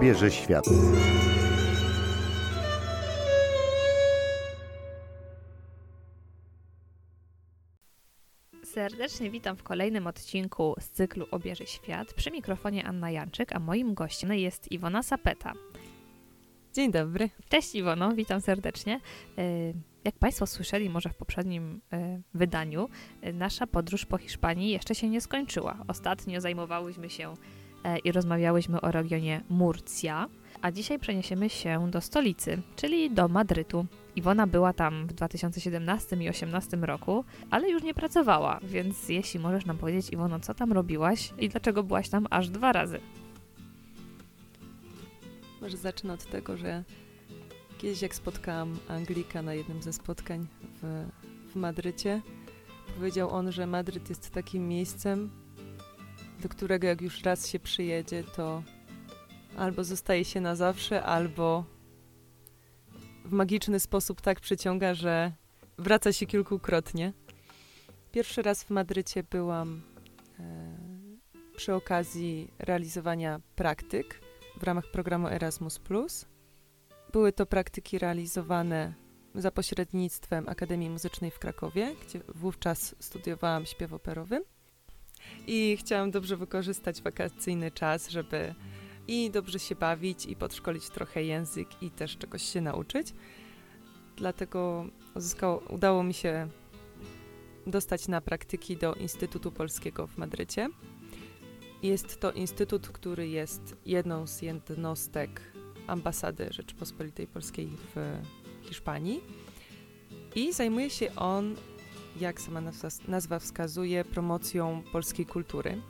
obierze świat. Serdecznie witam w kolejnym odcinku z cyklu Obierze Świat. Przy mikrofonie Anna Janczyk, a moim gościem jest Iwona Sapeta. Dzień dobry. Cześć Iwono, witam serdecznie. E, jak Państwo słyszeli może w poprzednim e, wydaniu, e, nasza podróż po Hiszpanii jeszcze się nie skończyła. Ostatnio zajmowałyśmy się i rozmawiałyśmy o regionie Murcia, a dzisiaj przeniesiemy się do stolicy, czyli do Madrytu. Iwona była tam w 2017 i 2018 roku, ale już nie pracowała, więc jeśli możesz nam powiedzieć, Iwono, co tam robiłaś i dlaczego byłaś tam aż dwa razy? Może zacznę od tego, że kiedyś jak spotkałam Anglika na jednym ze spotkań w, w Madrycie, powiedział on, że Madryt jest takim miejscem, do którego jak już raz się przyjedzie, to albo zostaje się na zawsze, albo w magiczny sposób tak przyciąga, że wraca się kilkukrotnie. Pierwszy raz w Madrycie byłam e, przy okazji realizowania praktyk w ramach programu Erasmus. Były to praktyki realizowane za pośrednictwem Akademii Muzycznej w Krakowie, gdzie wówczas studiowałam śpiew operowy. I chciałam dobrze wykorzystać wakacyjny czas, żeby i dobrze się bawić, i podszkolić trochę język, i też czegoś się nauczyć. Dlatego uzyskało, udało mi się dostać na praktyki do Instytutu Polskiego w Madrycie. Jest to instytut, który jest jedną z jednostek ambasady Rzeczypospolitej Polskiej w Hiszpanii i zajmuje się on, jak sama nazwa wskazuje, promocją polskiej kultury.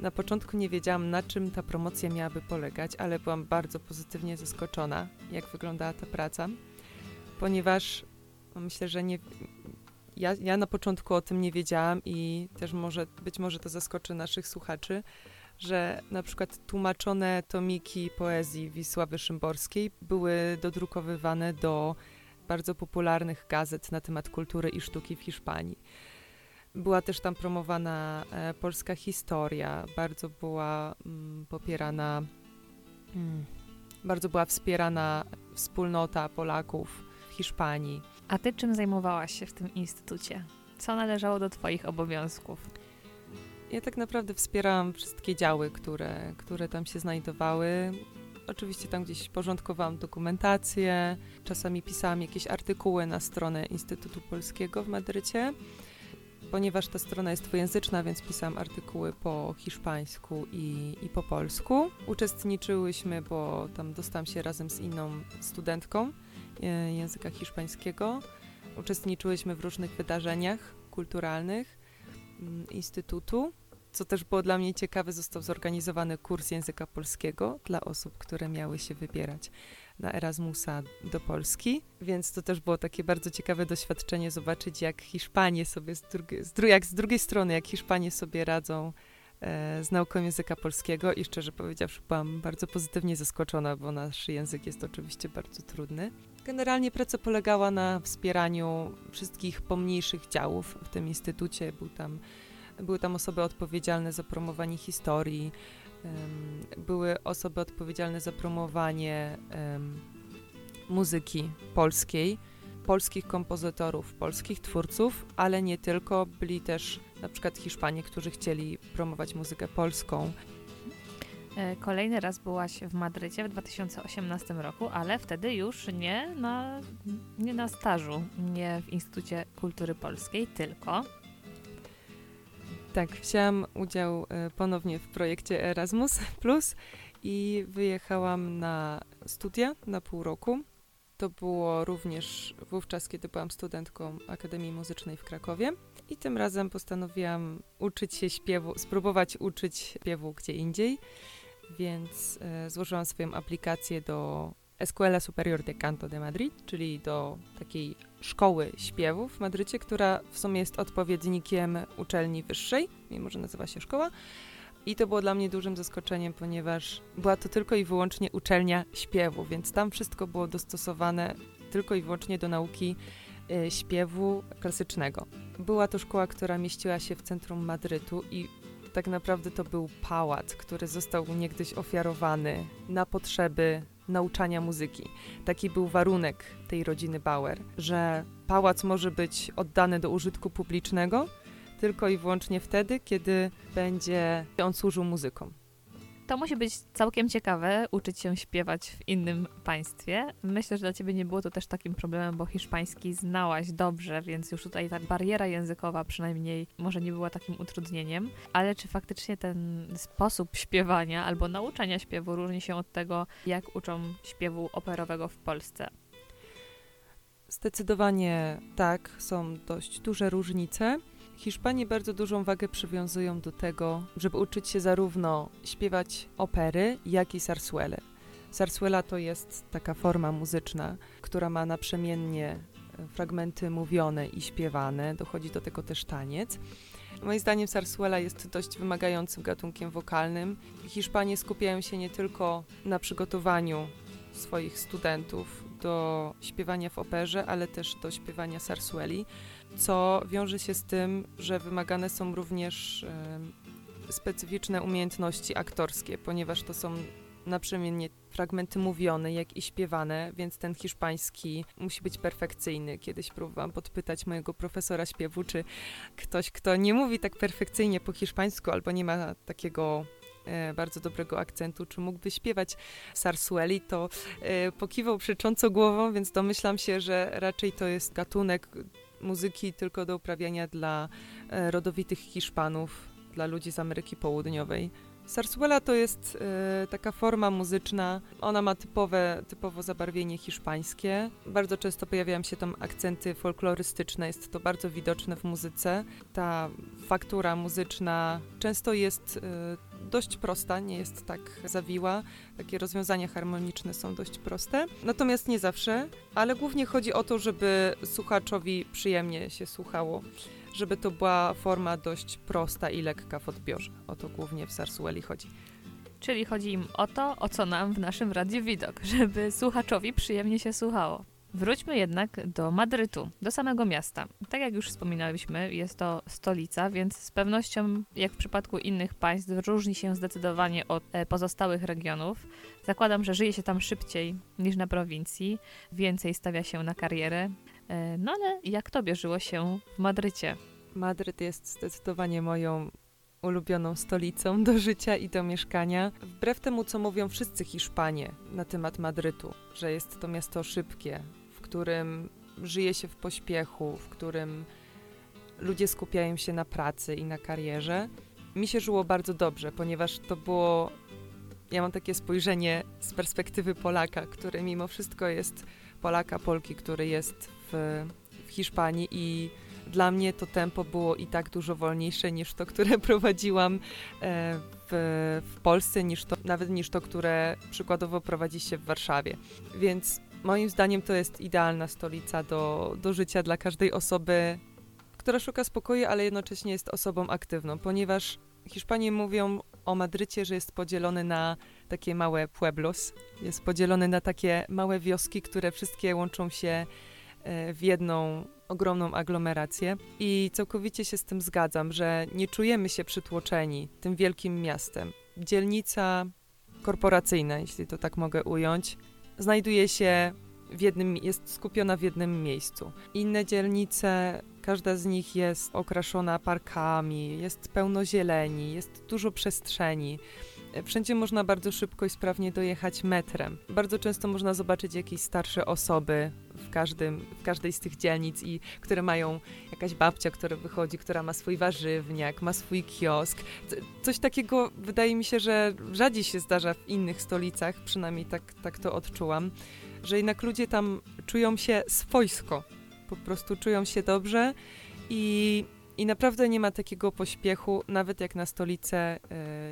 Na początku nie wiedziałam, na czym ta promocja miałaby polegać, ale byłam bardzo pozytywnie zaskoczona, jak wyglądała ta praca, ponieważ myślę, że nie, ja, ja na początku o tym nie wiedziałam i też może, być może to zaskoczy naszych słuchaczy, że na przykład tłumaczone tomiki poezji Wisławy Szymborskiej były dodrukowywane do bardzo popularnych gazet na temat kultury i sztuki w Hiszpanii. Była też tam promowana e, polska historia, bardzo była mm, popierana, mm, bardzo była wspierana wspólnota Polaków w Hiszpanii. A ty czym zajmowałaś się w tym instytucie? Co należało do Twoich obowiązków? Ja tak naprawdę wspierałam wszystkie działy, które, które tam się znajdowały. Oczywiście tam gdzieś porządkowałam dokumentację, czasami pisałam jakieś artykuły na stronę Instytutu Polskiego w Madrycie. Ponieważ ta strona jest dwujęzyczna, więc pisałam artykuły po hiszpańsku i, i po polsku. Uczestniczyłyśmy, bo tam dostałam się razem z inną studentką e, języka hiszpańskiego. Uczestniczyłyśmy w różnych wydarzeniach kulturalnych mm, Instytutu. Co też było dla mnie ciekawe, został zorganizowany kurs języka polskiego dla osób, które miały się wybierać na Erasmusa do Polski, więc to też było takie bardzo ciekawe doświadczenie zobaczyć, jak Hiszpanie sobie, z z jak z drugiej strony, jak Hiszpanie sobie radzą e, z nauką języka polskiego i szczerze powiedziawszy byłam bardzo pozytywnie zaskoczona, bo nasz język jest oczywiście bardzo trudny. Generalnie praca polegała na wspieraniu wszystkich pomniejszych działów w tym instytucie. Był tam, były tam osoby odpowiedzialne za promowanie historii, były osoby odpowiedzialne za promowanie muzyki polskiej, polskich kompozytorów, polskich twórców, ale nie tylko. Byli też na przykład Hiszpanie, którzy chcieli promować muzykę polską. E, kolejny raz byłaś w Madrycie w 2018 roku, ale wtedy już nie na, nie na stażu, nie w Instytucie Kultury Polskiej, tylko tak, wzięłam udział e, ponownie w projekcie Erasmus Plus i wyjechałam na studia na pół roku. To było również wówczas, kiedy byłam studentką Akademii Muzycznej w Krakowie. I tym razem postanowiłam uczyć się śpiewu, spróbować uczyć śpiewu gdzie indziej, więc e, złożyłam swoją aplikację do Escuela Superior de Canto de Madrid, czyli do takiej szkoły śpiewu w Madrycie, która w sumie jest odpowiednikiem uczelni wyższej, mimo że nazywa się szkoła. I to było dla mnie dużym zaskoczeniem, ponieważ była to tylko i wyłącznie uczelnia śpiewu, więc tam wszystko było dostosowane tylko i wyłącznie do nauki y, śpiewu klasycznego. Była to szkoła, która mieściła się w centrum Madrytu i tak naprawdę to był pałac, który został niegdyś ofiarowany na potrzeby nauczania muzyki. Taki był warunek tej rodziny Bauer, że pałac może być oddany do użytku publicznego tylko i wyłącznie wtedy, kiedy będzie on służył muzykom. To musi być całkiem ciekawe, uczyć się śpiewać w innym państwie. Myślę, że dla ciebie nie było to też takim problemem, bo hiszpański znałaś dobrze, więc już tutaj ta bariera językowa przynajmniej może nie była takim utrudnieniem. Ale czy faktycznie ten sposób śpiewania albo nauczania śpiewu różni się od tego, jak uczą śpiewu operowego w Polsce? Zdecydowanie tak, są dość duże różnice. Hiszpanie bardzo dużą wagę przywiązują do tego, żeby uczyć się zarówno śpiewać opery, jak i sarsuele. Sarsuela to jest taka forma muzyczna, która ma naprzemiennie e, fragmenty mówione i śpiewane, dochodzi do tego też taniec. Moim zdaniem sarsuela jest dość wymagającym gatunkiem wokalnym. Hiszpanie skupiają się nie tylko na przygotowaniu swoich studentów do śpiewania w operze, ale też do śpiewania sarsueli co wiąże się z tym, że wymagane są również specyficzne umiejętności aktorskie, ponieważ to są naprzemiennie fragmenty mówione, jak i śpiewane, więc ten hiszpański musi być perfekcyjny. Kiedyś próbowałam podpytać mojego profesora śpiewu, czy ktoś, kto nie mówi tak perfekcyjnie po hiszpańsku albo nie ma takiego e, bardzo dobrego akcentu, czy mógłby śpiewać sarsueli, to e, pokiwał przecząco głową, więc domyślam się, że raczej to jest gatunek muzyki tylko do uprawiania dla e, rodowitych Hiszpanów, dla ludzi z Ameryki Południowej. Sarsuela to jest e, taka forma muzyczna, ona ma typowe, typowo zabarwienie hiszpańskie. Bardzo często pojawiają się tam akcenty folklorystyczne, jest to bardzo widoczne w muzyce. Ta faktura muzyczna często jest e, dość prosta, nie jest tak zawiła. Takie rozwiązania harmoniczne są dość proste. Natomiast nie zawsze, ale głównie chodzi o to, żeby słuchaczowi przyjemnie się słuchało. Żeby to była forma dość prosta i lekka w odbiorze. O to głównie w Sarsueli chodzi. Czyli chodzi im o to, o co nam w naszym radiu widok, żeby słuchaczowi przyjemnie się słuchało. Wróćmy jednak do Madrytu, do samego miasta. Tak jak już wspominaliśmy, jest to stolica, więc z pewnością, jak w przypadku innych państw, różni się zdecydowanie od e, pozostałych regionów. Zakładam, że żyje się tam szybciej niż na prowincji, więcej stawia się na karierę. E, no ale jak tobie żyło się w Madrycie? Madryt jest zdecydowanie moją ulubioną stolicą do życia i do mieszkania. Wbrew temu, co mówią wszyscy Hiszpanie na temat Madrytu, że jest to miasto szybkie, którym żyje się w pośpiechu, w którym ludzie skupiają się na pracy i na karierze. Mi się żyło bardzo dobrze, ponieważ to było. Ja mam takie spojrzenie z perspektywy Polaka, który mimo wszystko jest Polaka, Polki, który jest w, w Hiszpanii i dla mnie to tempo było i tak dużo wolniejsze niż to, które prowadziłam e, w, w Polsce, niż to, nawet niż to, które przykładowo prowadzi się w Warszawie. Więc Moim zdaniem to jest idealna stolica do, do życia dla każdej osoby, która szuka spokoju, ale jednocześnie jest osobą aktywną, ponieważ Hiszpanie mówią o Madrycie, że jest podzielony na takie małe pueblos, jest podzielony na takie małe wioski, które wszystkie łączą się e, w jedną ogromną aglomerację i całkowicie się z tym zgadzam, że nie czujemy się przytłoczeni tym wielkim miastem. Dzielnica korporacyjna, jeśli to tak mogę ująć, znajduje się w jednym, jest skupiona w jednym miejscu. Inne dzielnice, każda z nich jest okraszona parkami, jest pełno zieleni, jest dużo przestrzeni. Wszędzie można bardzo szybko i sprawnie dojechać metrem. Bardzo często można zobaczyć jakieś starsze osoby w, każdym, w każdej z tych dzielnic, i które mają jakaś babcia, która wychodzi, która ma swój warzywniak, ma swój kiosk. Coś takiego wydaje mi się, że rzadziej się zdarza w innych stolicach, przynajmniej tak, tak to odczułam, że jednak ludzie tam czują się swojsko, po prostu czują się dobrze i i naprawdę nie ma takiego pośpiechu, nawet jak na stolicę, e,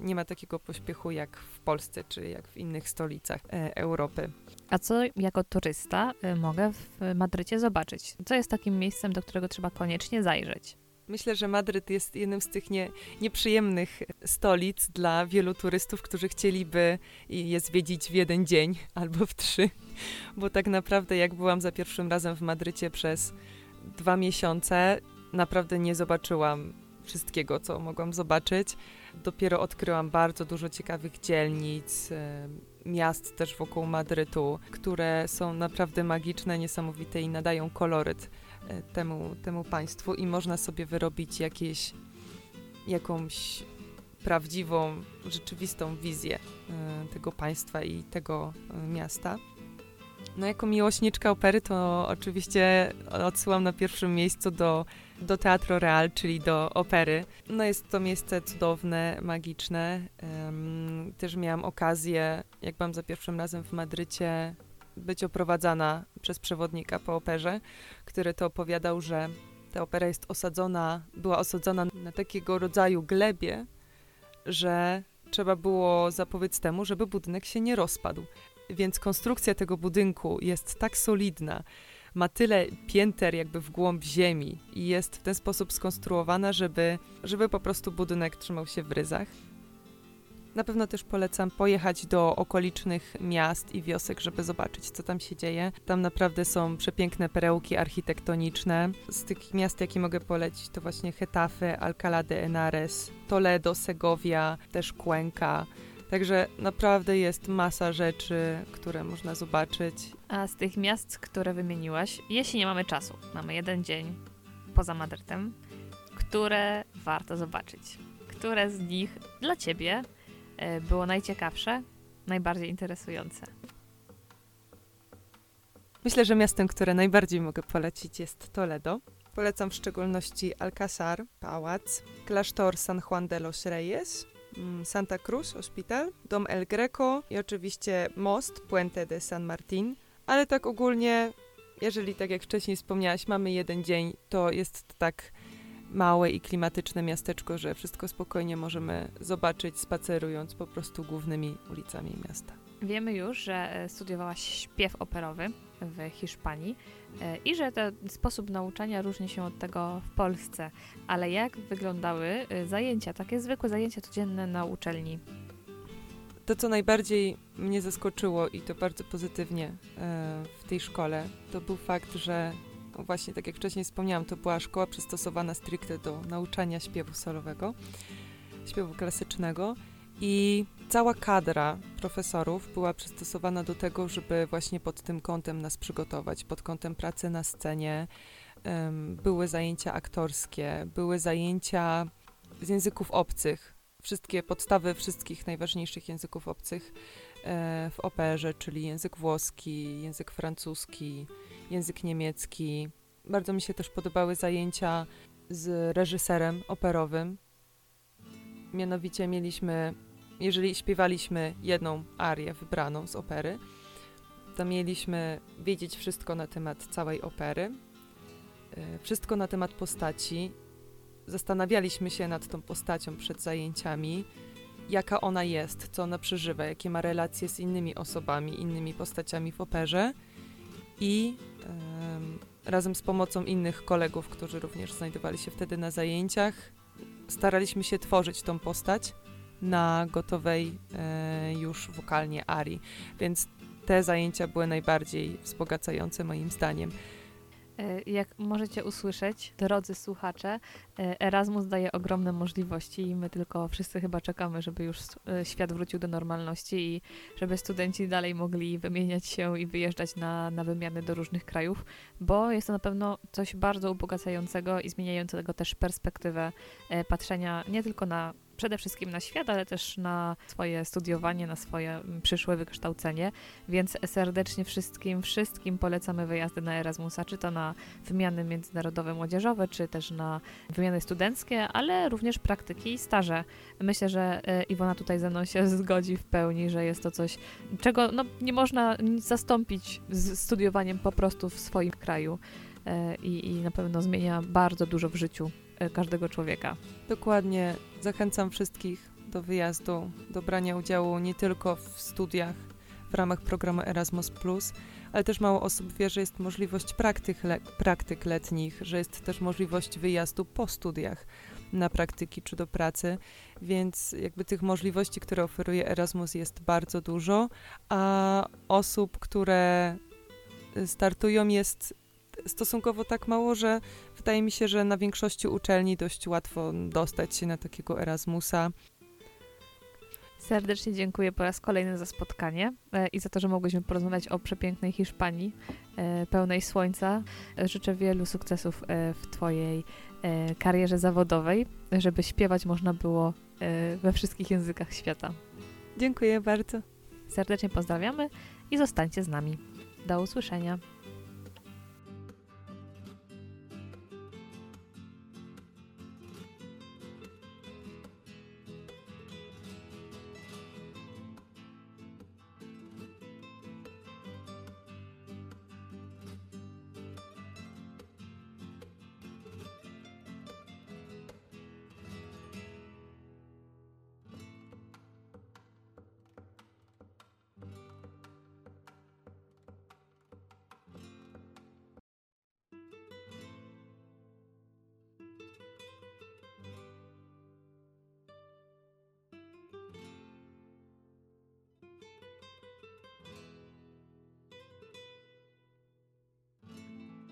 nie ma takiego pośpiechu jak w Polsce czy jak w innych stolicach e, Europy. A co jako turysta e, mogę w Madrycie zobaczyć? Co jest takim miejscem, do którego trzeba koniecznie zajrzeć? Myślę, że Madryt jest jednym z tych nie, nieprzyjemnych stolic dla wielu turystów, którzy chcieliby je zwiedzić w jeden dzień albo w trzy, bo tak naprawdę jak byłam za pierwszym razem w Madrycie przez dwa miesiące, naprawdę nie zobaczyłam wszystkiego, co mogłam zobaczyć. Dopiero odkryłam bardzo dużo ciekawych dzielnic, e, miast też wokół Madrytu, które są naprawdę magiczne, niesamowite i nadają koloryt e, temu, temu państwu i można sobie wyrobić jakieś, jakąś prawdziwą, rzeczywistą wizję e, tego państwa i tego miasta. No jako miłośniczka opery to oczywiście odsyłam na pierwszym miejscu do, do Teatro Real, czyli do opery. No jest to miejsce cudowne, magiczne. Um, też miałam okazję, jak byłam za pierwszym razem w Madrycie, być oprowadzana przez przewodnika po operze, który to opowiadał, że ta opera jest osadzona, była osadzona na takiego rodzaju glebie, że trzeba było zapobiec temu, żeby budynek się nie rozpadł. Więc konstrukcja tego budynku jest tak solidna, ma tyle pięter jakby w głąb ziemi i jest w ten sposób skonstruowana, żeby, żeby po prostu budynek trzymał się w ryzach. Na pewno też polecam pojechać do okolicznych miast i wiosek, żeby zobaczyć, co tam się dzieje. Tam naprawdę są przepiękne perełki architektoniczne. Z tych miast, jakie mogę polecić, to właśnie Getafe, Alcalá de Henares, Toledo, Segovia, też Cuenca. Także naprawdę jest masa rzeczy, które można zobaczyć. A z tych miast, które wymieniłaś, jeśli nie mamy czasu, mamy jeden dzień poza Madrytem, które warto zobaczyć? Które z nich dla Ciebie e, było najciekawsze, najbardziej interesujące? Myślę, że miastem, które najbardziej mogę polecić jest Toledo. Polecam w szczególności Alcázar, pałac, klasztor San Juan de los Reyes, Santa Cruz Hospital, Dom El Greco i oczywiście most Puente de San Martin. Ale tak ogólnie, jeżeli tak jak wcześniej wspomniałaś, mamy jeden dzień, to jest tak małe i klimatyczne miasteczko, że wszystko spokojnie możemy zobaczyć spacerując po prostu głównymi ulicami miasta. Wiemy już, że e, studiowałaś śpiew operowy w Hiszpanii e, i że ten sposób nauczania różni się od tego w Polsce. Ale jak wyglądały e, zajęcia, takie zwykłe zajęcia codzienne na uczelni? To, co najbardziej mnie zaskoczyło i to bardzo pozytywnie w tej szkole, to był fakt, że no właśnie tak jak wcześniej wspomniałam, to była szkoła przystosowana stricte do nauczania śpiewu solowego, śpiewu klasycznego i cała kadra profesorów była przystosowana do tego, żeby właśnie pod tym kątem nas przygotować, pod kątem pracy na scenie. Były zajęcia aktorskie, były zajęcia z języków obcych, wszystkie podstawy wszystkich najważniejszych języków obcych e, w operze, czyli język włoski, język francuski, język niemiecki. Bardzo mi się też podobały zajęcia z reżyserem operowym. Mianowicie mieliśmy jeżeli śpiewaliśmy jedną arię wybraną z opery, to mieliśmy wiedzieć wszystko na temat całej opery, e, wszystko na temat postaci. Zastanawialiśmy się nad tą postacią przed zajęciami, jaka ona jest, co ona przeżywa, jakie ma relacje z innymi osobami, innymi postaciami w operze i razem z pomocą innych kolegów, którzy również znajdowali się wtedy na zajęciach, staraliśmy się tworzyć tą postać na gotowej e, już wokalnie arii. Więc te zajęcia były najbardziej wzbogacające moim zdaniem. E, jak możecie usłyszeć, drodzy słuchacze, e, Erasmus daje ogromne możliwości i my tylko wszyscy chyba czekamy, żeby już świat wrócił do normalności i żeby studenci dalej mogli wymieniać się i wyjeżdżać na, na wymiany do różnych krajów, bo jest to na pewno coś bardzo ubogacającego i zmieniającego też perspektywę patrzenia nie tylko na przede wszystkim na świat, ale też na swoje studiowanie, na swoje mm, przyszłe wykształcenie, więc serdecznie wszystkim, wszystkim polecamy wyjazdy na Erasmusa, czy to na wymiany międzynarodowe młodzieżowe, czy też na wymiany studenckie, ale również praktyki i staże. Myślę, że e, Iwona tutaj ze mną się zgodzi w pełni, że jest to coś, czego no, nie można zastąpić z studiowaniem po prostu w swoim kraju. E, I, i na pewno zmienia bardzo dużo w życiu każdego człowieka. Dokładnie. Zachęcam wszystkich do wyjazdu, do brania udziału nie tylko w studiach w ramach programu Erasmus, ale też mało osób wie, że jest możliwość praktyk, le praktyk letnich, że jest też możliwość wyjazdu po studiach na praktyki czy do pracy, więc jakby tych możliwości, które oferuje Erasmus jest bardzo dużo, a osób, które startują jest stosunkowo tak mało, że wydaje mi się, że na większości uczelni dość łatwo dostać się na takiego Erasmusa. Serdecznie dziękuję po raz kolejny za spotkanie e, i za to, że mogłyśmy porozmawiać o przepięknej Hiszpanii, e, pełnej słońca. Życzę wielu sukcesów e, w Twojej karierze zawodowej, żeby śpiewać można było we wszystkich językach świata. Dziękuję bardzo. Serdecznie pozdrawiamy i zostańcie z nami. Do usłyszenia.